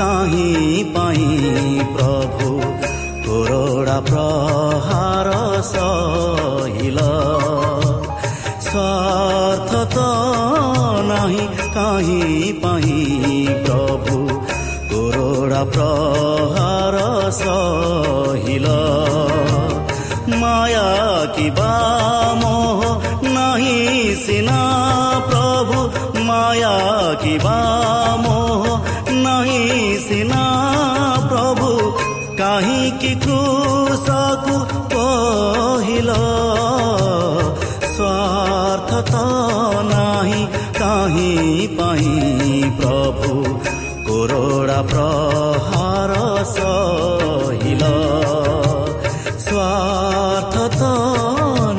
কাহী পাই প্ৰভু। তোৰা প্ৰহাৰ চহিল। স্বাৰ্থ ত নাহি কাহী পাই প্ৰভু। তোৰা প্ৰহাৰ চহিল। মায়া কিবা মোহ নাহি চিনা প্ৰভু। মায়া কিবা মোহ काहीँकीको साकु पहिला स्वार्थ नाही काहीँ पाई प्रभु करोडा प्रहार सहिल। स्वार्थ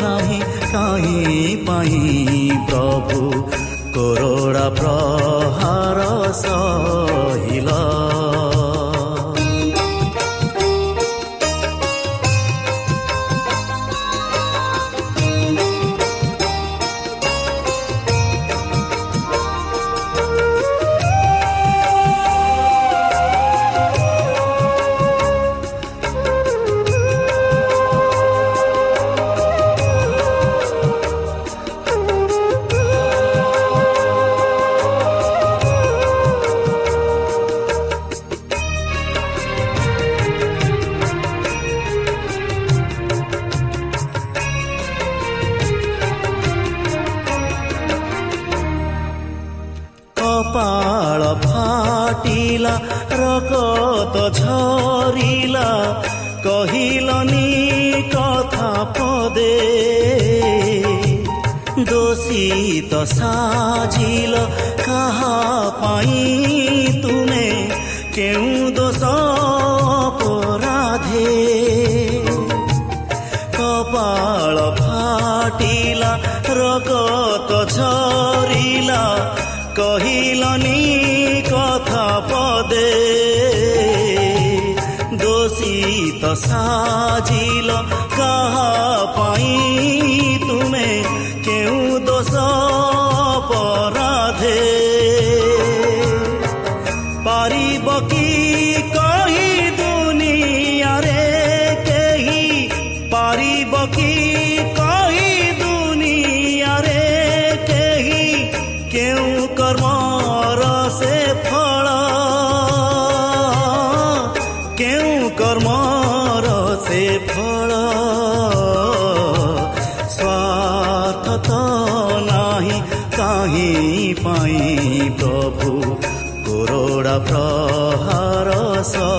नाही काहीँ पाई प्रभु करोडा प्रहार सहिल। ଦୋଷିତ ସାଜିଲ କାହା ପାଇଁ ତୁମେ କେଉଁ ଦୋଷ ପରାଧେ କପାଳ ଫାଟିଲା ରଗତ ଝରିଲା କହିଲନି ଦୋଷିତ ସାଜିଲ ಸಾ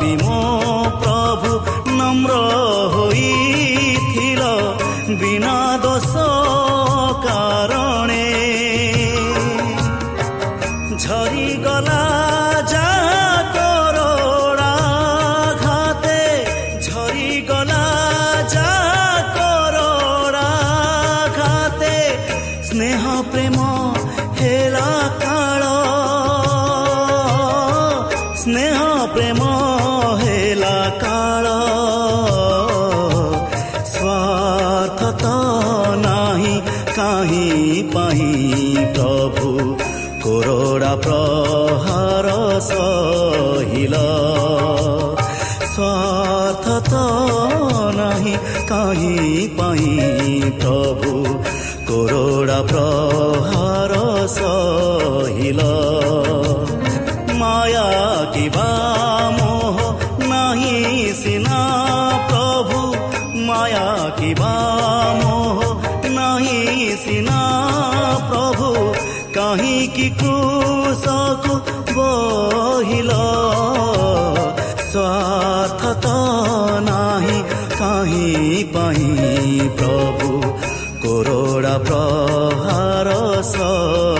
ତଥାପି ମୋ প্রহার সহিল। মায়া কিবা মোহ নাহি সিনা প্রভু। মায়া কিবা মোহ নাহি সিনা প্রভু। কাহিকি ক্রুশকু বহিল। স্বার্থত নাহি কাহি পাহি প্রভু। করোড়া প্র सा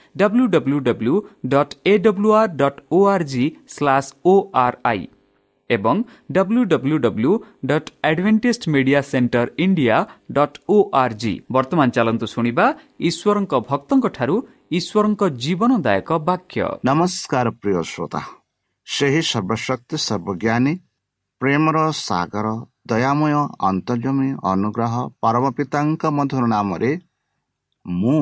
W W W dot A W R dot O R G slash O R I ଏବଂ W W W dot Adventist media centre India dot O R G ବର୍ତ୍ତମାନ ଚାଲନ୍ତୁ ଶୁଣିବା ଈଶ୍ୱରଙ୍କ ଭକ୍ତଙ୍କଠାରୁ ଈଶ୍ୱରଙ୍କ ଜୀବନଦାୟକ ବାକ୍ୟ। ନମସ୍କାର ପ୍ରିୟ ଶ୍ରୋତା। ସେହି ସର୍ବଶକ୍ତି ସର୍ବଜ୍ଞାନୀ ପ୍ରେମର ସାଗର ଦୟାମୟ ଅନ୍ତର୍ଜମୀ ଅନୁଗ୍ରହ ପରମ ପିତାଙ୍କ ମଧୁର ନାମରେ ମୁଁ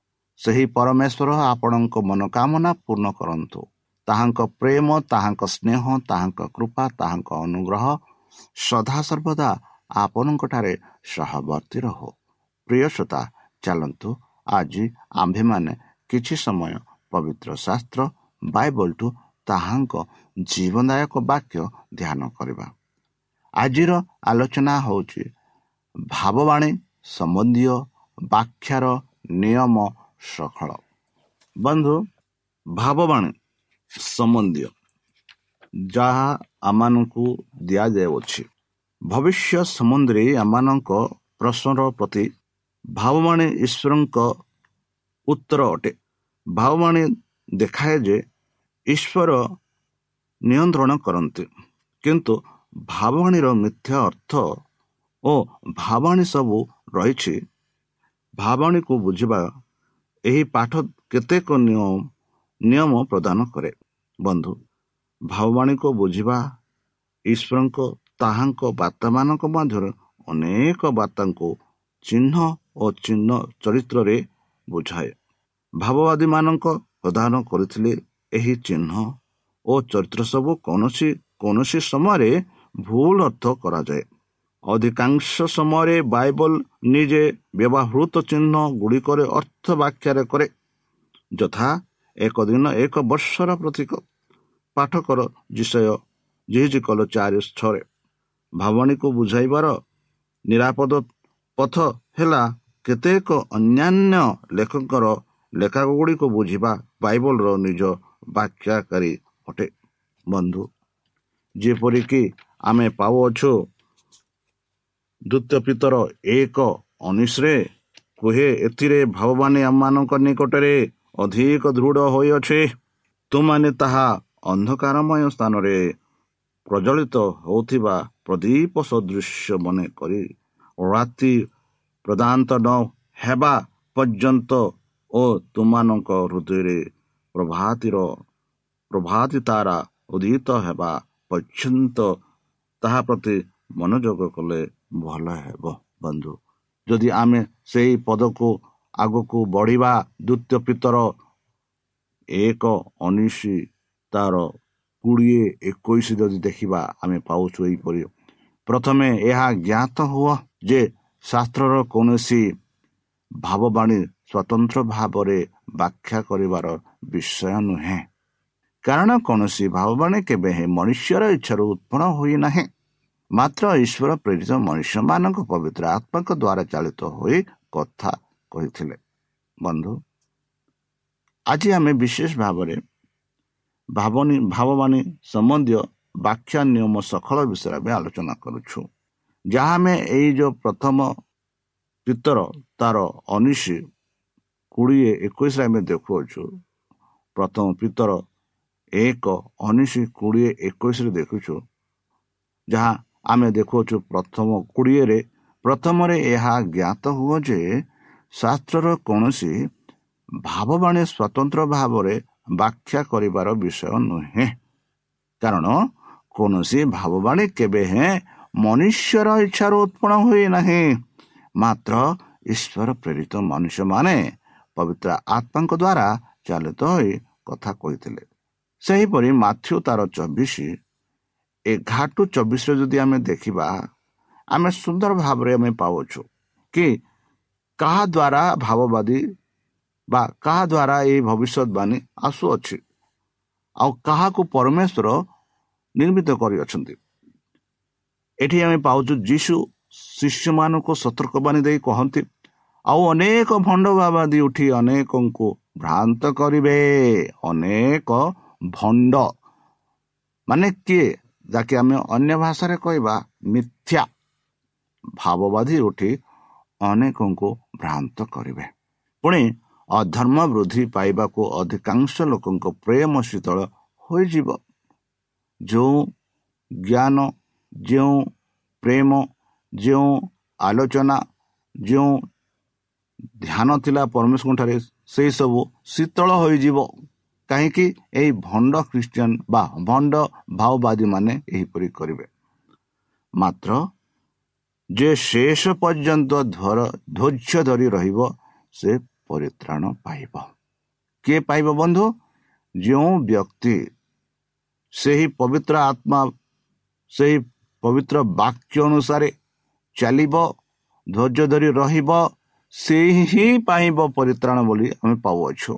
ସେହି ପରମେଶ୍ୱର ଆପଣଙ୍କ ମନୋକାମନା ପୂର୍ଣ୍ଣ କରନ୍ତୁ। ତାହାଙ୍କ ପ୍ରେମ ତାହାଙ୍କ ସ୍ନେହ ତାହାଙ୍କ କୃପା ତାହାଙ୍କ ଅନୁଗ୍ରହ ସଦାସର୍ବଦା ଆପଣଙ୍କଠାରେ ସହବର୍ତ୍ତୀ ରହୁ। ପ୍ରିୟ ଶ୍ରୋତା ଚାଲନ୍ତୁ ଆଜି ଆମ୍ଭେମାନେ କିଛି ସମୟ ପବିତ୍ର ଶାସ୍ତ୍ର ବାଇବଲଠୁ ତାହାଙ୍କ ଜୀବନଦାୟକ ବାକ୍ୟ ଧ୍ୟାନ କରିବା। ଆଜିର ଆଲୋଚନା ହେଉଛି ଭାବବାଣୀ ସମ୍ବନ୍ଧୀୟ ବାଖ୍ୟାର ନିୟମ ସଫଳ ବନ୍ଧୁ ଭାବବାଣୀ ସମ୍ବନ୍ଧୀୟ। ଯାହା ଆମମାନଙ୍କୁ ଦିଆଯାଉଅଛି। ଭବିଷ୍ୟ ସମ୍ବନ୍ଧରେ ଆମମାନଙ୍କ ପ୍ରଶ୍ନର ପ୍ରତି ଭାବବାଣୀ ଈଶ୍ୱରଙ୍କ ଉତ୍ତର ଅଟେ। ଭାବବାଣୀ ଦେଖାଏ ଯେ ଈଶ୍ୱର ନିୟନ୍ତ୍ରଣ କରନ୍ତି। କିନ୍ତୁ ଭାବବାଣୀର ମିଥ୍ୟା ଅର୍ଥ ଓ ଭାବାଣୀ ସବୁ ରହିଛି। ଭାବାଣୀକୁ ବୁଝିବା ଏହି ପାଠ କେତେକ ନିୟମ ପ୍ରଦାନ କରେ। ବନ୍ଧୁ ଭାବବାଣୀକୁ ବୁଝିବା ଈଶ୍ୱରଙ୍କ ତାହାଙ୍କ ବାର୍ତ୍ତାମାନଙ୍କ ମଧ୍ୟରେ ଅନେକ ବାର୍ତ୍ତାଙ୍କୁ ଚିହ୍ନ ଓ ଚିହ୍ନ ଚରିତ୍ରରେ ବୁଝାଏ। ଭାବବାଦୀମାନଙ୍କ ପ୍ରଦାନ କରିଥିଲେ ଏହି ଚିହ୍ନ ଓ ଚରିତ୍ର ସବୁ କୌଣସି କୌଣସି ସମୟରେ ଭୁଲ ଅର୍ଥ କରାଯାଏ। ଅଧିକାଂଶ ସମୟରେ ବାଇବଲ ନିଜେ ବ୍ୟବହୃତ ଚିହ୍ନ ଗୁଡ଼ିକରେ ଅର୍ଥ ବ୍ୟାଖ୍ୟାରେ କରେ। ଯଥା ଏକ ଦିନ ଏକ ବର୍ଷର ପ୍ରତୀକ ପାଠକର ବିଷୟ ଜିଜି କଲ ଚାରି ଛଅରେ। ଭାବଣୀକୁ ବୁଝାଇବାର ନିରାପଦ ପଥ ହେଲା କେତେକ ଅନ୍ୟାନ୍ୟ ଲେଖକଙ୍କର ଲେଖାଗୁଡ଼ିକୁ ବୁଝିବା ବାଇବଲର ନିଜ ବ୍ୟାଖ୍ୟାକାରୀ ଅଟେ। ବନ୍ଧୁ ଯେପରିକି ଆମେ ପାଉଅଛୁ ଦ୍ୱିତୀୟ ପିତର ଏକ ଅନିଶ୍ରେ କୁହେ ଏଥିରେ ଭାବବାନୀ ଆମମାନଙ୍କ ନିକଟରେ ଅଧିକ ଦୃଢ଼ ହୋଇଅଛେ। ତୁମାନେ ତାହା ଅନ୍ଧକାରମୟ ସ୍ଥାନରେ ପ୍ରଜ୍ୱଳିତ ହେଉଥିବା ପ୍ରଦୀପ ସଦୃଶ୍ୟ ମନେ କରି ରାତି ପ୍ରଦାନ୍ତ ନ ହେବା ପର୍ଯ୍ୟନ୍ତ ଓ ତୁମାନଙ୍କ ହୃଦୟରେ ପ୍ରଭାତିର ପ୍ରଭାତି ତାରା ଉଦିତ ହେବା ପର୍ଯ୍ୟନ୍ତ ତାହା ପ୍ରତି ମନୋଯୋଗ କଲେ ଭଲ ହେବ ବନ୍ଧୁ। ଯଦି ଆମେ ସେହି ପଦକୁ ଆଗକୁ ବଢ଼ିବା ଦ୍ୱିତୀୟ ପିତର ଏକ ଉଣେଇଶ ତାର କୋଡ଼ିଏ ଏକୋଇଶ ଯଦି ଦେଖିବା ଆମେ ପାଉଛୁ ଏହିପରି। ପ୍ରଥମେ ଏହା ଜ୍ଞାତ ହୁଅ ଯେ ଶାସ୍ତ୍ରର କୌଣସି ଭାବବାଣୀ ସ୍ୱତନ୍ତ୍ର ଭାବରେ ବ୍ୟାଖ୍ୟା କରିବାର ବିଷୟ ନୁହେଁ। କାରଣ କୌଣସି ଭାବବାଣୀ କେବେ ହିଁ ମନୁଷ୍ୟର ଇଚ୍ଛାରୁ ଉତ୍ପନ୍ନ ହୋଇନାହିଁ। ମାତ୍ର ଈଶ୍ୱର ପ୍ରେରିତ ମନୁଷ୍ୟମାନଙ୍କ ପବିତ୍ର ଆତ୍ମାଙ୍କ ଦ୍ୱାରା ଚାଳିତ ହୋଇ କଥା କହିଥିଲେ। ବନ୍ଧୁ ଆଜି ଆମେ ବିଶେଷ ଭାବରେ ଭାବନୀ ଭାବବାଣୀ ସମ୍ବନ୍ଧୀୟ ବ୍ୟାଖ୍ୟା ନିୟମ ସକଳ ବିଷୟରେ ଆମେ ଆଲୋଚନା କରୁଛୁ। ଯାହା ଆମେ ଏଇ ଯେଉଁ ପ୍ରଥମ ପିତର ତାର ଅନିଶ କୋଡ଼ିଏ ଏକୋଇଶରେ ଆମେ ଦେଖୁଅଛୁ। ପ୍ରଥମ ପିତର ଏକ ଉଣେଇଶ କୋଡ଼ିଏ ଏକୋଇଶରେ ଦେଖୁଛୁ ଯାହା ଆମେ ଦେଖୁଅଛୁ ପ୍ରଥମ କୋଡ଼ିଏରେ ପ୍ରଥମରେ ଏହା ଜ୍ଞାତ ହୁଅ ଯେ ଶାସ୍ତ୍ରର କୌଣସି ଭାବବାଣୀ ସ୍ୱତନ୍ତ୍ର ଭାବରେ ବ୍ୟାଖ୍ୟା କରିବାର ବିଷୟ ନୁହେଁ। କାରଣ କୌଣସି ଭାବବାଣୀ କେବେ ହେଁ ମନୁଷ୍ୟର ଇଚ୍ଛାରୁ ଉତ୍ପନ୍ନ ହୁଏ ନାହିଁ। ମାତ୍ର ଈଶ୍ୱର ପ୍ରେରିତ ମନୁଷ୍ୟମାନେ ପବିତ୍ର ଆତ୍ମାଙ୍କ ଦ୍ୱାରା ଚାଲିତ ହୋଇ କଥା କହିଥିଲେ। ସେହିପରି ମାଥ୍ୟୁ ତାର ଚବିଶ ଏଗାର ଟୁ ଚବିଶରେ ଯଦି ଆମେ ଦେଖିବା ଆମେ ସୁନ୍ଦର ଭାବରେ ଆମେ ପାଉଛୁ କି କାହା ଦ୍ୱାରା ଭାବବାଦୀ ବା କାହା ଦ୍ୱାରା ଏହି ଭବିଷ୍ୟତବାଣୀ ଆସୁଅଛି। ଆଉ କାହାକୁ ପରମେଶ୍ୱର ନିର୍ମିତ କରିଅଛନ୍ତି। ଏଠି ଆମେ ପାଉଛୁ ଯୀଶୁ ଶିଷ୍ୟମାନଙ୍କୁ ସତର୍କବାଣୀ ଦେଇ କହନ୍ତି ଆଉ ଅନେକ ଭଣ୍ଡ ଭାବାଦୀ ଉଠି ଅନେକଙ୍କୁ ଭ୍ରାନ୍ତ କରିବେ ଅନେକ ଭଣ୍ଡ। ମାନେ କିଏ? ଯାହାକି ଆମେ ଅନ୍ୟ ଭାଷାରେ କହିବା ମିଥ୍ୟା ଭାବବାଦୀ ଉଠି ଅନେକଙ୍କୁ ଭ୍ରାନ୍ତ କରିବେ। ପୁଣି ଅଧର୍ମ ବୃଦ୍ଧି ପାଇବାକୁ ଅଧିକାଂଶ ଲୋକଙ୍କ ପ୍ରେମ ଶୀତଳ ହୋଇଯିବ। ଯେଉଁ ଜ୍ଞାନ ଯେଉଁ ପ୍ରେମ ଯେଉଁ ଆଲୋଚନା ଯେଉଁ ଧ୍ୟାନ ଥିଲା ପରମେଶ୍ୱରଙ୍କଠାରେ ସେହିସବୁ ଶୀତଳ ହୋଇଯିବ। କାହିଁକି ଏହି ଭଣ୍ଡ ଖ୍ରୀଷ୍ଟିଆନ ବା ଭଣ୍ଡ ଭାଓବାଦୀମାନେ ଏହିପରି କରିବେ? ମାତ୍ର ଯେ ଶେଷ ପର୍ଯ୍ୟନ୍ତ ଧୈର୍ଯ୍ୟ ଧରି ରହିବ ସେ ପରିତ୍ରାଣ ପାଇବ। କିଏ ପାଇବ ବନ୍ଧୁ? ଯେଉଁ ବ୍ୟକ୍ତି ସେହି ପବିତ୍ର ଆତ୍ମା ସେହି ପବିତ୍ର ବାକ୍ୟ ଅନୁସାରେ ଚାଲିବ ଧୈର୍ଯ୍ୟ ଧରି ରହିବ ସେ ହିଁ ପାଇବ ପରିତ୍ରାଣ ବୋଲି ଆମେ ପାଉଅଛୁ।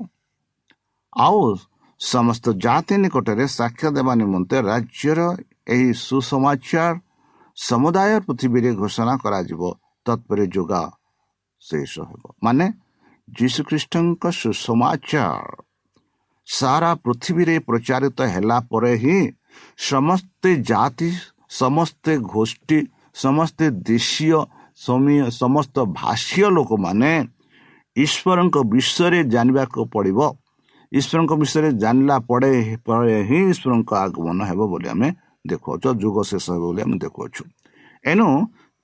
ଆଉ ସମସ୍ତ ଜାତି ନିକଟରେ ସାକ୍ଷ୍ୟ ଦେବା ନିମନ୍ତେ ରାଜ୍ୟର ଏହି ସୁସମାଚାର ସମୁଦାୟ ପୃଥିବୀରେ ଘୋଷଣା କରାଯିବ। ତତ୍ପରେ ଯୋଗା ଶେଷ ହେବ। ମାନେ ଯୀଶୁଖ୍ରୀଷ୍ଟଙ୍କ ସୁସମାଚାର ସାରା ପୃଥିବୀରେ ପ୍ରଚାରିତ ହେଲା ପରେ ହିଁ ସମସ୍ତେ ଜାତି ସମସ୍ତେ ଗୋଷ୍ଠୀ ସମସ୍ତେ ଦେଶୀୟ ସମସ୍ତ ଭାଷୀୟ ଲୋକମାନେ ଈଶ୍ୱରଙ୍କ ବିଷୟରେ ଜାଣିବାକୁ ପଡ଼ିବ। ଈଶ୍ୱରଙ୍କ ବିଷୟରେ ଜାଣିଲା ପରେ ପରେ ହିଁ ଈଶ୍ୱରଙ୍କ ଆଗମନ ହେବ ବୋଲି ଆମେ ଦେଖୁଅଛୁ ଯୁଗ ଶେଷ ହେବ ବୋଲି ଆମେ ଦେଖୁଅଛୁ। ଏଣୁ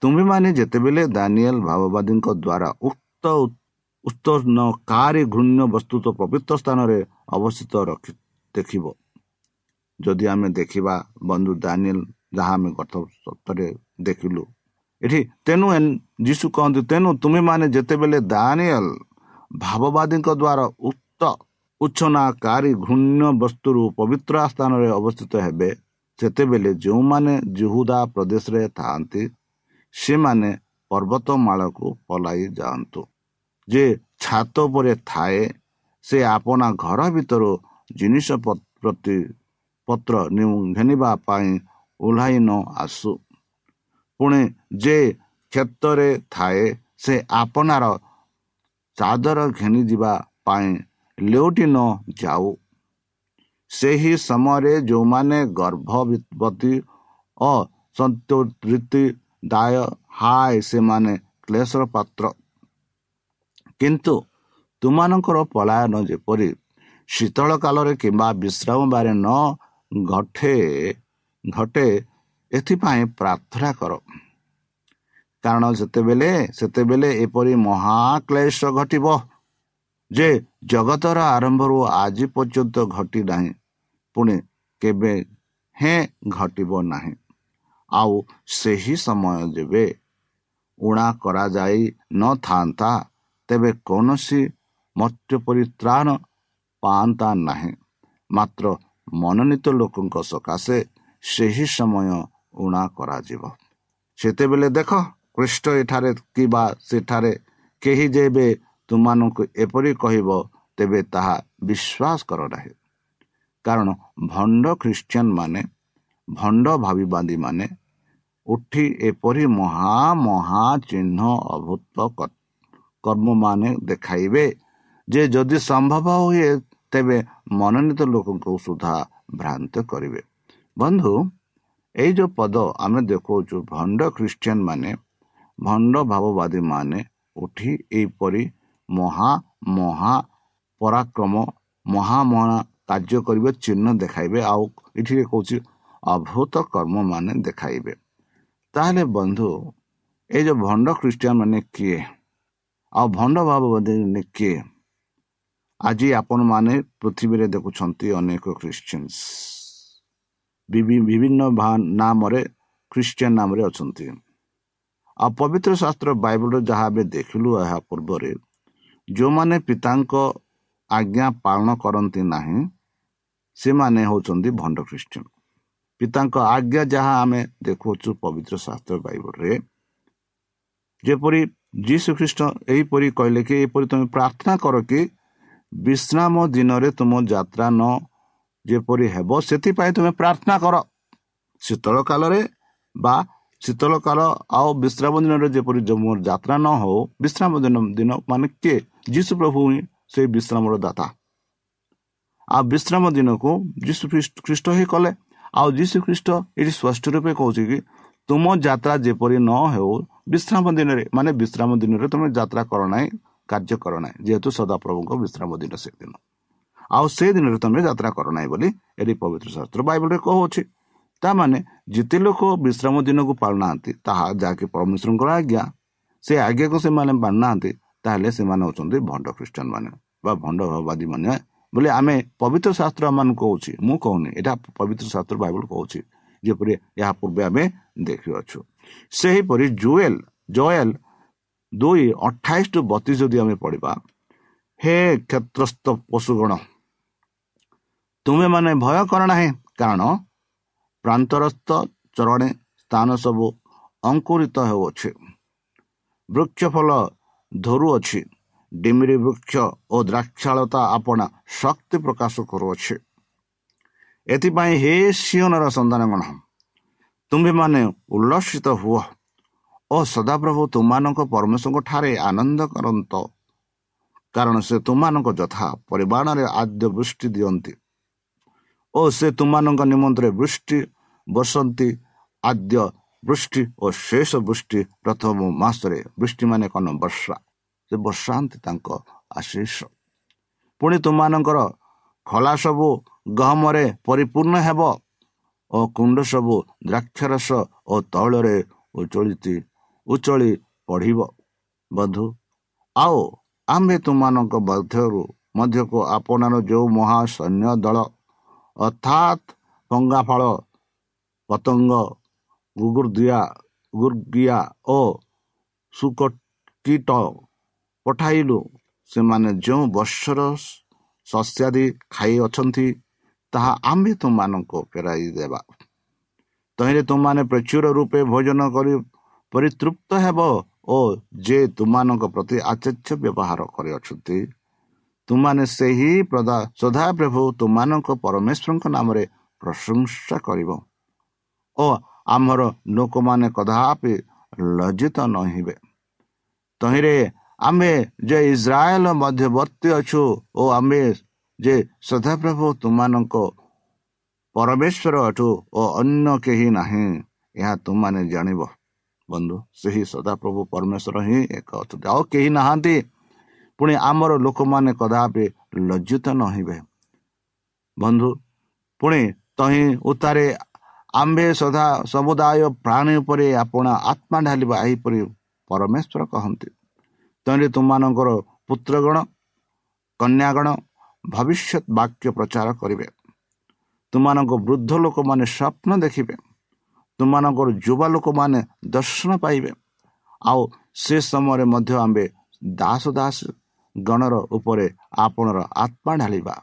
ତୁମେମାନେ ଯେତେବେଳେ ଦାନିଏଲ ଭାବବାଦୀଙ୍କ ଦ୍ୱାରା ଉକ୍ତ ଉତ୍ତର୍ଣ୍ଣକାରୀ ଘୃଣ୍ୟ ବସ୍ତୁତ ପବିତ୍ର ସ୍ଥାନରେ ଅବସ୍ଥିତ ରଖି ଦେଖିବ ଯଦି ଆମେ ଦେଖିବା ବନ୍ଧୁ ଦାନିଏଲ ଯାହା ଆମେ ଗତ ସପ୍ତାହରେ ଦେଖିଲୁ। ଏଠି ତେଣୁ ଯୀଶୁ କହନ୍ତି ତେଣୁ ତୁମେମାନେ ଯେତେବେଳେ ଦାନିଏଲ ଭାବବାଦୀଙ୍କ ଦ୍ୱାରା ଉକ୍ତ ଉଚ୍ଛନାକାରୀ ଘୃଣ୍ୟ ବସ୍ତୁରୁ ପବିତ୍ର ସ୍ଥାନରେ ଅବସ୍ଥିତ ହେବେ। ସେତେବେଳେ ଯେଉଁମାନେ ଜୁହୁଦା ପ୍ରଦେଶରେ ଥାଆନ୍ତି ସେମାନେ ପର୍ବତମାଳାକୁ ପଲାଇ ଯାଆନ୍ତୁ। ଯେ ଛାତ ଉପରେ ଥାଏ ସେ ଆପଣା ଘର ଭିତରୁ ଜିନିଷ ପ୍ରତି ପତ୍ର ଘେନିବା ପାଇଁ ଓହ୍ଲାଇ ନ ଆସୁ। ପୁଣି ଯେ କ୍ଷେତ୍ରରେ ଥାଏ ସେ ଆପଣାର ଚାଦର ଘେନିଯିବା ପାଇଁ ଲେଉଟି ନ ଯାଉ ସେହି ସମୟରେ ଯେଉଁମାନେ ଗର୍ଭବତୀ ଓ ସନ୍ତୋଷୀ ଦାୟ ହାୟ ସେମାନେ କ୍ଲେଶର ପାତ୍ର। କିନ୍ତୁ ତୁମାନଙ୍କର ପଳାୟନ ଯେପରି ଶୀତଳ କାଳରେ କିମ୍ବା ବିଶ୍ରାମ ବାରେ ନ ଘଟେ ଘଟେ ଏଥିପାଇଁ ପ୍ରାର୍ଥନା କର। କାରଣ ସେତେବେଳେ ସେତେବେଳେ ଏପରି ମହାକ୍ଲେଶ ଘଟିବ। ଯେ ଜଗତର ଆରମ୍ଭରୁ ଆଜି ପର୍ଯ୍ୟନ୍ତ ଘଟି ନାହିଁ। ପୁଣି କେବେ ହେଁ ଘଟିବ ନାହିଁ। ଆଉ ସେହି ସମୟ ଯେବେ ଉଣା କରାଯାଇ ନଥାନ୍ତା ତେବେ କୌଣସି ମତ୍ୟ ପରିତ୍ରାଣ ପାଆନ୍ତା ନାହିଁ। ମାତ୍ର ମନୋନୀତ ଲୋକଙ୍କ ସକାଶେ ସେହି ସମୟ ଉଣା କରାଯିବ। ସେତେବେଳେ ଦେଖ ଖ୍ରୀଷ୍ଟ ଏଠାରେ କିମ୍ବା ସେଠାରେ କେହି ଯେବେ ତୁମମାନଙ୍କୁ ଏପରି କହିବ ତେବେ ତାହା ବିଶ୍ୱାସ କର ନାହିଁ। କାରଣ ଭଣ୍ଡ ଖ୍ରୀଷ୍ଟିଆନ ମାନେ ଭଣ୍ଡ ଭାବିବାଦୀ ମାନେ ଉଠି ଏପରି ମହା ମହା ଚିହ୍ନ ଅଭୁତ କର୍ମମାନେ ଦେଖାଇବେ ଯେ ଯଦି ସମ୍ଭବ ହୁଏ ତେବେ ମନୋନୀତ ଲୋକଙ୍କୁ ସୁଦ୍ଧା ଭ୍ରାନ୍ତ କରିବେ। ବନ୍ଧୁ ଏଇ ଯେଉଁ ପଦ ଆମେ ଦେଖାଉଛୁ ଭଣ୍ଡ ଖ୍ରୀଷ୍ଟିଆନ ମାନେ ଭଣ୍ଡ ଭାବବାଦୀ ମାନେ ଉଠି ଏହିପରି ମହା ମହା ପରାକ୍ରମ ମହା ମହା କାର୍ଯ୍ୟ କରିବେ ଚିହ୍ନ ଦେଖାଇବେ ଆଉ ଏଠିରେ କହୁଛି ଅଭୂତ କର୍ମ ମାନେ ଦେଖାଇବେ ତାହେଲେ ବନ୍ଧୁ ଏଇ ଯେଉଁ ଭଣ୍ଡ ଖ୍ରୀଷ୍ଟିଆନ ମାନେ କିଏ ଆଉ ଭଣ୍ଡ ଭାବବାଦୀ ମାନେ କିଏ ଆଜି ଆପଣମାନେ ପୃଥିବୀରେ ଦେଖୁଛନ୍ତି ଅନେକ ଖ୍ରୀଷ୍ଟିଆନ୍ସ ବିଭିନ୍ନ ନାମରେ ଖ୍ରୀଷ୍ଟିଆନ ନାମରେ ଅଛନ୍ତି ଆଉ ପବିତ୍ର ଶାସ୍ତ୍ର ବାଇବଲରେ ଯାହା ଆମେ ଦେଖିଲୁ ଏହା ପୂର୍ବରେ ଯେଉଁମାନେ ପିତାଙ୍କ ଆଜ୍ଞା ପାଳନ କରନ୍ତି ନାହିଁ ସେମାନେ ହେଉଛନ୍ତି ଭଣ୍ଡ ଖ୍ରୀଷ୍ଟିଆନ। ପିତାଙ୍କ ଆଜ୍ଞା ଯାହା ଆମେ ଦେଖୁଅଛୁ ପବିତ୍ର ଶାସ୍ତ୍ର ବାଇବଲରେ ଯେପରି ଯୀ ଶ୍ରୀଖ୍ରୀଷ୍ଟ ଏହିପରି କହିଲେ କି ଏପରି ତୁମେ ପ୍ରାର୍ଥନା କର କି ବିଶ୍ରାମ ଦିନରେ ତୁମ ଯାତ୍ରା ନ ଯେପରି ହେବ ସେଥିପାଇଁ ତୁମେ ପ୍ରାର୍ଥନା କର। ଶୀତଳ କାଳରେ ବା ଶୀତଳ କାଳ ଆଉ ବିଶ୍ରାମ ଦିନରେ ଯେପରି ଯାତ୍ରା ନ ହଉ ବିଶ୍ରାମ ଦିନ ଦିନ ମାନେ କିଏ? ଯୀଶୁ ପ୍ରଭୁ ହିଁ ସେଇ ବିଶ୍ରାମର ଦାତା। ଆଉ ବିଶ୍ରାମ ଦିନକୁ ଯୀଶୁ ଖ୍ରୀଷ୍ଟ ହିଁ କଲେ। ଆଉ ଯୀଶୁ ଖ୍ରୀଷ୍ଟ ଏଠି ସ୍ପଷ୍ଟ ରୂପେ କହୁଛି କି ତୁମ ଯାତ୍ରା ଯେପରି ନ ହେଉ ବିଶ୍ରାମ ଦିନରେ ମାନେ ବିଶ୍ରାମ ଦିନରେ ତୁମେ ଯାତ୍ରା କର ନାହିଁ କାର୍ଯ୍ୟ କର ନାହିଁ ଯେହେତୁ ସଦାପ୍ରଭୁଙ୍କ ବିଶ୍ରାମ ଦିନ ସେଦିନ। ଆଉ ସେ ଦିନରେ ତୁମେ ଯାତ୍ରା କର ନାହିଁ ବୋଲି ଏଠି ପବିତ୍ର ଶାସ୍ତ୍ର ବାଇବଲରେ କହୁଅଛି ତାମାନେ ଯେତେ ଲୋକ ବିଶ୍ରାମ ଦିନକୁ ପାଳୁନାହାନ୍ତି ତାହା ଯାହାକି ପରମେଶ୍ୱରଙ୍କର ଆଜ୍ଞା ସେ ଆଜ୍ଞାକୁ ସେମାନେ ମାନୁନାହାନ୍ତି ତାହେଲେ ସେମାନେ ହେଉଛନ୍ତି ଭଣ୍ଡ ଖ୍ରୀଷ୍ଟିଆନ ମାନେ ବା ଭଣ୍ଡ ଭାବବାଦୀ ମାନେ ବୋଲି ଆମେ ପବିତ୍ର ଶାସ୍ତ୍ର କହୁଛି। ମୁଁ କହୁନି ଏଇଟା ପବିତ୍ର ଶାସ୍ତ୍ର ବାଇବଲ କହୁଛି ଯେପରି ଏହା ପୂର୍ବେ ଆମେ ଦେଖିଅଛୁ। ସେହିପରି ଜୁଏଲ ଜୟଲ ଦୁଇ ଅଠାଇଶ ଟୁ ବତିଶ ଯଦି ଆମେ ପଢିବା ହେ କ୍ଷେତ୍ରସ୍ଥ ପଶୁଗଣ ତୁମେମାନେ ଭୟ କର ନାହିଁ କାରଣ ପ୍ରାନ୍ତରସ୍ଥ ଚରଣେ ସ୍ଥାନ ସବୁ ଅଙ୍କୁରିତ ହେଉଅଛି। ବୃକ୍ଷ ଫଳ ଧରୁଅଛି। ଡିମିରି ବୃକ୍ଷ ଓ ଦ୍ରାକ୍ଷାଳତା ଆପଣା ଶକ୍ତି ପ୍ରକାଶ କରୁଅଛି। ଏଥିପାଇଁ ହେ ସିଓନର ସନ୍ତାନଗଣ ତୁମ୍ଭେମାନେ ଉଲ୍ଲସିତ ହୁଅ ଓ ସଦାପ୍ରଭୁ ତୁମମାନଙ୍କ ପରମେଶ୍ୱରଙ୍କ ଠାରେ ଆନନ୍ଦ କରନ୍ତ। କାରଣ ସେ ତୁମମାନଙ୍କ ଯଥା ପରିମାଣରେ ଆଦ୍ୟ ବୃଷ୍ଟି ଦିଅନ୍ତି ଓ ସେ ତୁମମାନଙ୍କ ନିମନ୍ତରେ ବୃଷ୍ଟି ବସନ୍ତି ଆଦ୍ୟ ବୃଷ୍ଟି ଓ ଶେଷ ବୃଷ୍ଟି ପ୍ରଥମ ମାସରେ ବୃଷ୍ଟି ମାନେ କ'ଣ ବର୍ଷା? ସେ ବର୍ଷାନ୍ତି ତାଙ୍କ ଆଶିଷ। ପୁଣି ତୁମମାନଙ୍କର ଖୋଲା ସବୁ ଗହମରେ ପରିପୂର୍ଣ୍ଣ ହେବ ଓ କୁଣ୍ଡ ସବୁ ଦ୍ରାକ୍ଷରସ ଓ ତୈଳରେ ଉଚଳିତି ଉଚଳି ପଢ଼ିବ। ବଧୁ ଆଉ ଆମ୍ଭେ ତୁମମାନଙ୍କ ମଧ୍ୟରୁ ମଧ୍ୟକୁ ଆପଣାର ଯେଉଁ ମହାସୈନ୍ୟ ଦଳ ଅର୍ଥାତ୍ ଫଳ ପତଙ୍ଗ ଗୁଗୁର୍ଦିଆ ଗୁର୍ଗିଆ ଓ ସୁକୀଟ ପଠାଇଲୁ। ସେମାନେ ଯେଉଁ ବର୍ଷର ଶସ୍ୟାଦି ଖାଇଅଛନ୍ତି ତାହା ଆମ୍ଭେ ତୁମମାନଙ୍କୁ ଫେରାଇ ଦେବା। ତହିଁରେ ତୁମମାନେ ପ୍ରଚୁର ରୂପେ ଭୋଜନ କରି ପରିତୃପ୍ତ ହେବ ଓ ଯେ ତୁମମାନଙ୍କ ପ୍ରତି ଆଚର୍ଯ୍ୟ ବ୍ୟବହାର କରିଅଛନ୍ତି ତୁମାନେ ସେହି ସଦାପ୍ରଭୁ ତୁମମାନଙ୍କ ପରମେଶ୍ୱରଙ୍କ ନାମରେ ପ୍ରଶଂସା କରିବ। ଓ ଆମର ଲୋକମାନେ କଦାପି ଲଜ୍ଜିତ ନହିବେ। ତହିଁରେ ଆମେ ଯେ ଇସ୍ରାଏଲ ମଧ୍ୟବର୍ତ୍ତୀ ଅଛୁ ଓ ଆମେ ଯେ ସଦାପ୍ରଭୁ ତୁମମାନଙ୍କ ପରମେଶ୍ୱର ଅଠୁ ଓ ଅନ୍ୟ କେହି ନାହିଁ ଏହା ତୁମମାନେ ଜାଣିବ। ବନ୍ଧୁ ସେହି ସଦାପ୍ରଭୁ ପରମେଶ୍ୱର ହିଁ ଏକ ଅଛନ୍ତି। ଆଉ କେହି ନାହାନ୍ତି। ପୁଣି ଆମର ଲୋକମାନେ କଦାପି ଲଜ୍ଜିତ ନହିବେ। ବନ୍ଧୁ ପୁଣି ତହିଁ ଉତ୍ତାରେ ଆମ୍ଭେ ସଦା ସମୁଦାୟ ପ୍ରାଣୀ ଉପରେ ଆପଣ ଆତ୍ମା ଢାଲିବା ଏହିପରି ପରମେଶ୍ୱର କହନ୍ତି। ତହିଁରେ ତୁମମାନଙ୍କର ପୁତ୍ରଗଣ କନ୍ୟାଗଣ ଭବିଷ୍ୟତ ବାକ୍ୟ ପ୍ରଚାର କରିବେ। ତୁମମାନଙ୍କ ବୃଦ୍ଧ ଲୋକମାନେ ସ୍ୱପ୍ନ ଦେଖିବେ। ତୁମମାନଙ୍କର ଯୁବା ଲୋକମାନେ ଦର୍ଶନ ପାଇବେ। ଆଉ ସେ ସମୟରେ ମଧ୍ୟ ଆମ୍ଭେ ଦାସ ଦାସ ଗଣର ଉପରେ ଆପଣର ଆତ୍ମା ଢାଳିବା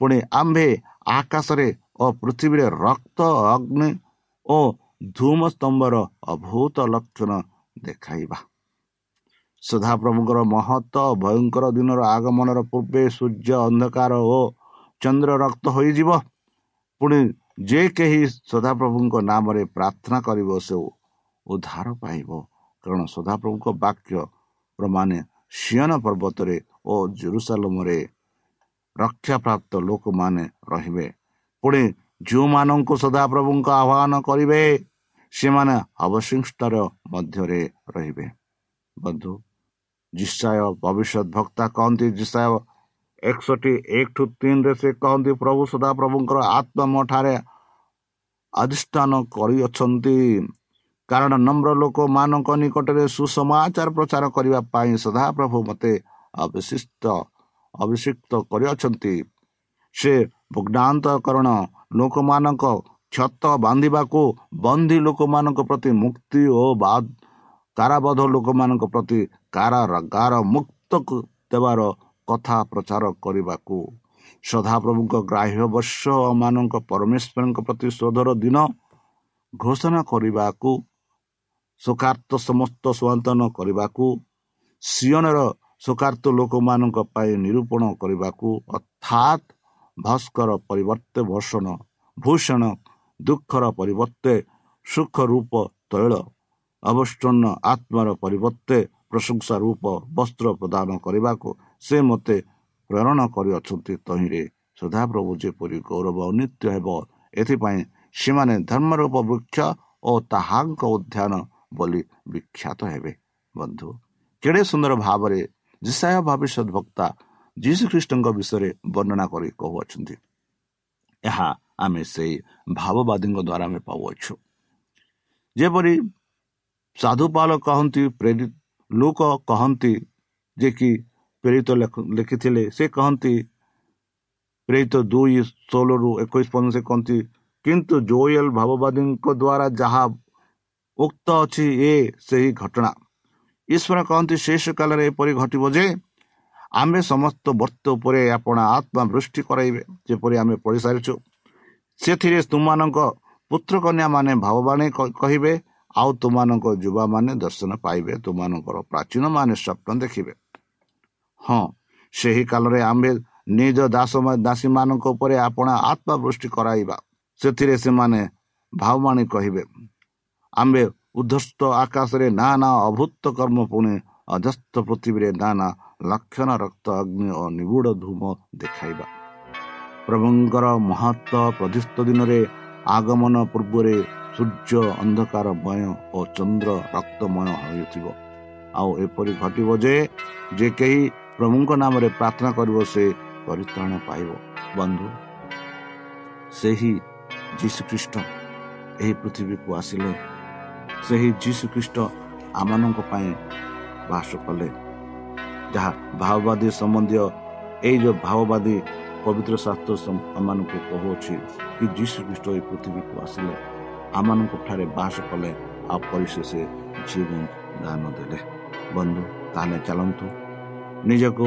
ପୁଣି ଆମ୍ଭେ ଆକାଶରେ ଓ ପୃଥିବୀରେ ରକ୍ତ ଅଗ୍ନି ଓ ଧୂମ ସ୍ତମ୍ଭର ଅଭୂତ ଲକ୍ଷଣ ଦେଖାଇବା। ସଦାପ୍ରଭୁଙ୍କର ମହତ୍ଵ ଭୟଙ୍କର ଦିନର ଆଗମନର ପୂର୍ବେ ସୂର୍ଯ୍ୟ ଅନ୍ଧକାର ଓ ଚନ୍ଦ୍ର ରକ୍ତ ହୋଇଯିବ। ପୁଣି ଯେ କେହି ସଦାପ୍ରଭୁଙ୍କ ନାମରେ ପ୍ରାର୍ଥନା କରିବ ସେ ଉଦ୍ଧାର ପାଇବ। କାରଣ ସଦାପ୍ରଭୁଙ୍କ ବାକ୍ୟ ପ୍ରମାଣେ ସିୟନ ପର୍ବତରେ ଓ ଜେରୁସାଲମରେ ରକ୍ଷାପ୍ରାପ୍ତ ଲୋକମାନେ ରହିବେ। ପୁଣି ଯେଉଁମାନଙ୍କୁ ସଦାପ୍ରଭୁଙ୍କ ଆହ୍ୱାନ କରିବେ ସେମାନେ ଅବଶିଷ୍ଟର ମଧ୍ୟରେ ରହିବେ। ବନ୍ଧୁ ଜିସାୟ ଭବିଷ୍ୟତ ଭକ୍ତା କହନ୍ତି ଜିସାୟ ଏକଷଠି ଏକ ଠୁ ତିନିରେ ସେ କହନ୍ତି ପ୍ରଭୁ ସଦା ପ୍ରଭୁଙ୍କର ଆତ୍ମା ଠାରେ ଅଧିଷ୍ଠାନ କରିଅଛନ୍ତି। କାରଣ ନମ୍ର ଲୋକମାନଙ୍କ ନିକଟରେ ସୁସମାଚାର ପ୍ରଚାର କରିବା ପାଇଁ ସଦାପ୍ରଭୁ ମୋତେ ଅବିଶିଷ୍ଟ ଅଭିଷିକ୍ତ କରିଅଛନ୍ତି। ସେ ଭଗ୍ନାନ୍ତକରଣ ଲୋକମାନଙ୍କ କ୍ଷତ ବାନ୍ଧିବାକୁ ବନ୍ଦୀ ଲୋକମାନଙ୍କ ପ୍ରତି ମୁକ୍ତି ଓ କାରାବଧ ଲୋକମାନଙ୍କ ପ୍ରତି କାରାଗାର ମୁକ୍ତ ଦେବାର କଥା ପ୍ରଚାର କରିବାକୁ। ସଦାପ୍ରଭୁଙ୍କ ଗ୍ରାହ୍ୟ ବର୍ଷ ମାନଙ୍କ ପରମେଶ୍ୱରଙ୍କ ପ୍ରତି ଶୋଧର ଦିନ ଘୋଷଣା କରିବାକୁ ଶୋକାର୍ଥ ସମସ୍ତ ସନ୍ତନ କରିବାକୁ ସିଅନର ଶୋକାର୍ଥ ଲୋକମାନଙ୍କ ପାଇଁ ନିରୂପଣ କରିବାକୁ ଅର୍ଥାତ୍ ଭାସ୍କର ପରିବର୍ତ୍ତେ ଭୂଷଣ ଭୂଷଣ ଦୁଃଖର ପରିବର୍ତ୍ତେ ସୁଖ ରୂପ ତୈଳ ଅବଷ୍ଟନ ଆତ୍ମାର ପରିବର୍ତ୍ତେ ପ୍ରଶଂସା ରୂପ ବସ୍ତ୍ର ପ୍ରଦାନ କରିବାକୁ ସେ ମୋତେ ପ୍ରେରଣ କରିଅଛନ୍ତି ତହିଁରେ। ସଦାପ୍ରଭୁ ଯେପରି ଗୌରବ ଅନିତ୍ୟ ହେବ ଏଥିପାଇଁ ସେମାନେ ଧର୍ମରୂପ ବୃକ୍ଷ ଓ ତାହାଙ୍କ ଉଦ୍ୟାନ ବୋଲି ବିଖ୍ୟାତ ହେବେ। ବନ୍ଧୁ କେଡ଼େ ସୁନ୍ଦର ଭାବରେ ଜିସାୟ ଭବିଷ୍ୟତ ବକ୍ତା ଯୀଶୁଖ୍ରୀଷ୍ଟଙ୍କ ବିଷୟରେ ବର୍ଣ୍ଣନା କରି କହୁଅଛନ୍ତି ଏହା ଆମେ ସେଇ ଭାବବାଦୀଙ୍କ ଦ୍ୱାରା ଆମେ ପାଉଅଛୁ। ଯେପରି ସାଧୁପାଲ କହନ୍ତି ପ୍ରେରିତ ଲୋକ କହନ୍ତି ଯେ କି ପ୍ରେରିତ ଲେଖିଥିଲେ ସେ କହନ୍ତି ପ୍ରେରିତ ଦୁଇ ଷୋହଳରୁ ଏକୋଇଶ ପର୍ଯ୍ୟନ୍ତ ସେ କହନ୍ତି କିନ୍ତୁ ଜୋଏଲ ଭାବବାଦୀଙ୍କ ଦ୍ୱାରା ଯାହା ଉକ୍ତ ଅଛି ଏ ସେହି ଘଟଣା। ଈଶ୍ୱର କହନ୍ତି ଶେଷ କାଳରେ ଏପରି ଘଟିବ ଯେ ଆମେ ସମସ୍ତ ବର୍ତ୍ତ ଉପରେ ଆପଣ ଆତ୍ମା ବୃଷ୍ଟି କରାଇବେ ଯେପରି ଆମେ ପଢ଼ିସାରିଛୁ। ସେଥିରେ ତୁମମାନଙ୍କ ପୁତ୍ରକନ୍ୟା ମାନେ ଭାବବାଣୀ କହିବେ ଆଉ ତୁମମାନଙ୍କ ଯୁବାମାନେ ଦର୍ଶନ ପାଇବେ ତୁମମାନଙ୍କର ପ୍ରାଚୀନ ମାନେ ସ୍ୱପ୍ନ ଦେଖିବେ। ହଁ ସେହି କାଳରେ ଆମ୍ଭେ ନିଜ ଦାସ ଦାସୀମାନଙ୍କ ଉପରେ ଆପଣ ଆତ୍ମାବୃଷ୍ଟି କରାଇବା। ସେଥିରେ ସେମାନେ ଭାବବାଣୀ କହିବେ ଆମ୍ଭେ ଉଦ୍ଧସ୍ତ ଆକାଶରେ ନା ନା ଅଭୂତ କର୍ମ ପୁଣି ଅଧସ୍ତ ପୃଥିବୀରେ ନା ନା ଲକ୍ଷଣ ରକ୍ତ ଅଗ୍ନି ଓ ନିବୁଡ଼ ଧୂମ ଦେଖାଇବା। ପ୍ରଭୁଙ୍କର ମହତ୍ଵ ପ୍ରତିଷ୍ଠ ଦିନରେ ଆଗମନ ପୂର୍ବରେ ସୂର୍ଯ୍ୟ ଅନ୍ଧକାରମୟ ଓ ଚନ୍ଦ୍ର ରକ୍ତମୟ ହେଉଥିବ ଆଉ ଏପରି ଘଟିବ ଯେ କେହି ପ୍ରଭୁଙ୍କ ନାମରେ ପ୍ରାର୍ଥନା କରିବ ସେ ପରିତ୍ରାଣ ପାଇବ। ବନ୍ଧୁ ସେହି ଯୀଶୁଖ୍ରୀଷ୍ଟ ଏହି ପୃଥିବୀକୁ ଆସିଲେ। ସେହି ଯୀଶୁଖ୍ରୀଷ୍ଟ ଆମମାନଙ୍କ ପାଇଁ ବାସ କଲେ। ଯାହା ଭାଓବାଦୀ ସମ୍ବନ୍ଧୀୟ ଏଇ ଯେଉଁ ଭାଓବାଦୀ ପବିତ୍ର ଶାସ୍ତ୍ର ଆମମାନଙ୍କୁ କହୁଅଛି କି ଯୀଶୁଖ୍ରୀଷ୍ଟ ଏହି ପୃଥିବୀକୁ ଆସିଲେ ଆମମାନଙ୍କଠାରେ ବାସ କଲେ ଆଉ ପରିଶେଷ ଜୀବନ ଦାନ ଦେଲେ ବନ୍ଧୁ ତାହେଲେ ଚାଲନ୍ତୁ ନିଜକୁ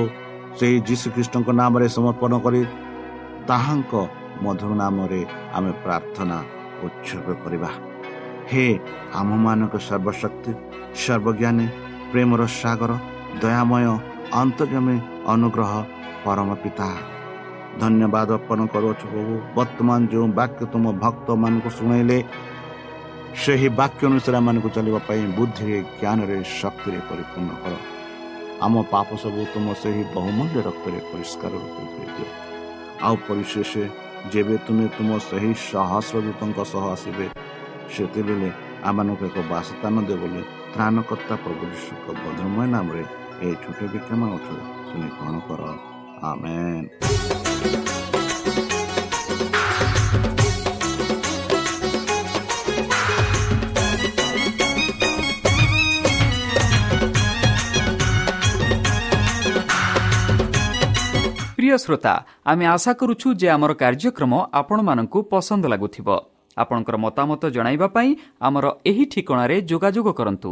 ସେହି ଯୀଶୁଖ୍ରୀଷ୍ଟଙ୍କ ନାମରେ ସମର୍ପଣ କରି ତାହାଙ୍କ ମଧୁର ନାମରେ ଆମେ ପ୍ରାର୍ଥନା ଉତ୍ସର୍ଗ କରିବା ହେ ଆମମାନଙ୍କ ସର୍ବଶକ୍ତି ସର୍ବଜ୍ଞାନୀ ପ୍ରେମର ସାଗର ଦୟାମୟ ଅନ୍ତର୍ଜମୀ ଅନୁଗ୍ରହ ପରମ ପିତା ଧନ୍ୟବାଦ ଅର୍ପଣ କରୁଅଛୁ ପ୍ରଭୁ ବର୍ତ୍ତମାନ ଯେଉଁ ବାକ୍ୟ ତୁମ ଭକ୍ତମାନଙ୍କୁ ଶୁଣାଇଲେ ସେହି ବାକ୍ୟ ଅନୁସାରେ ଆମମାନଙ୍କୁ ଚାଲିବା ପାଇଁ ବୁଦ୍ଧିରେ ଜ୍ଞାନରେ ଶକ୍ତିରେ ପରିପୂର୍ଣ୍ଣ କର ଆମ ପାପ ସବୁ ତୁମ ସେହି ବହୁମୂଲ୍ୟ ରକ୍ତରେ ପରିଷ୍କାର ରୂପେ ଧୋଇଦିଅ ଆଉ ପରିଶେଷ ଯେବେ ତୁମେ ତୁମ ସେହି ସହସ୍ରଦୂତଙ୍କ ସହ ଆସିବେ ସେତେବେଳେ ଆମମାନଙ୍କୁ ଏକ ବାସସ୍ଥାନ ଦେବ ବୋଲି ତ୍ରାଣକର୍ତ୍ତା ପ୍ରଭୁ ଯୀଶୁଙ୍କ ବଦ୍ରମୟ ନାମରେ ଏ ଛୋଟ ବିକ୍ରମ ଅଛୁ ତୁମେ କ'ଣ କର ଆମେ প্রিয় শ্রোতা আমি আশা করুছু যে আমার কার্যক্রম আপনার পসন্দ লাগুব আপনার মতামত পাই আমার এই ঠিকার যোগাযোগ করতু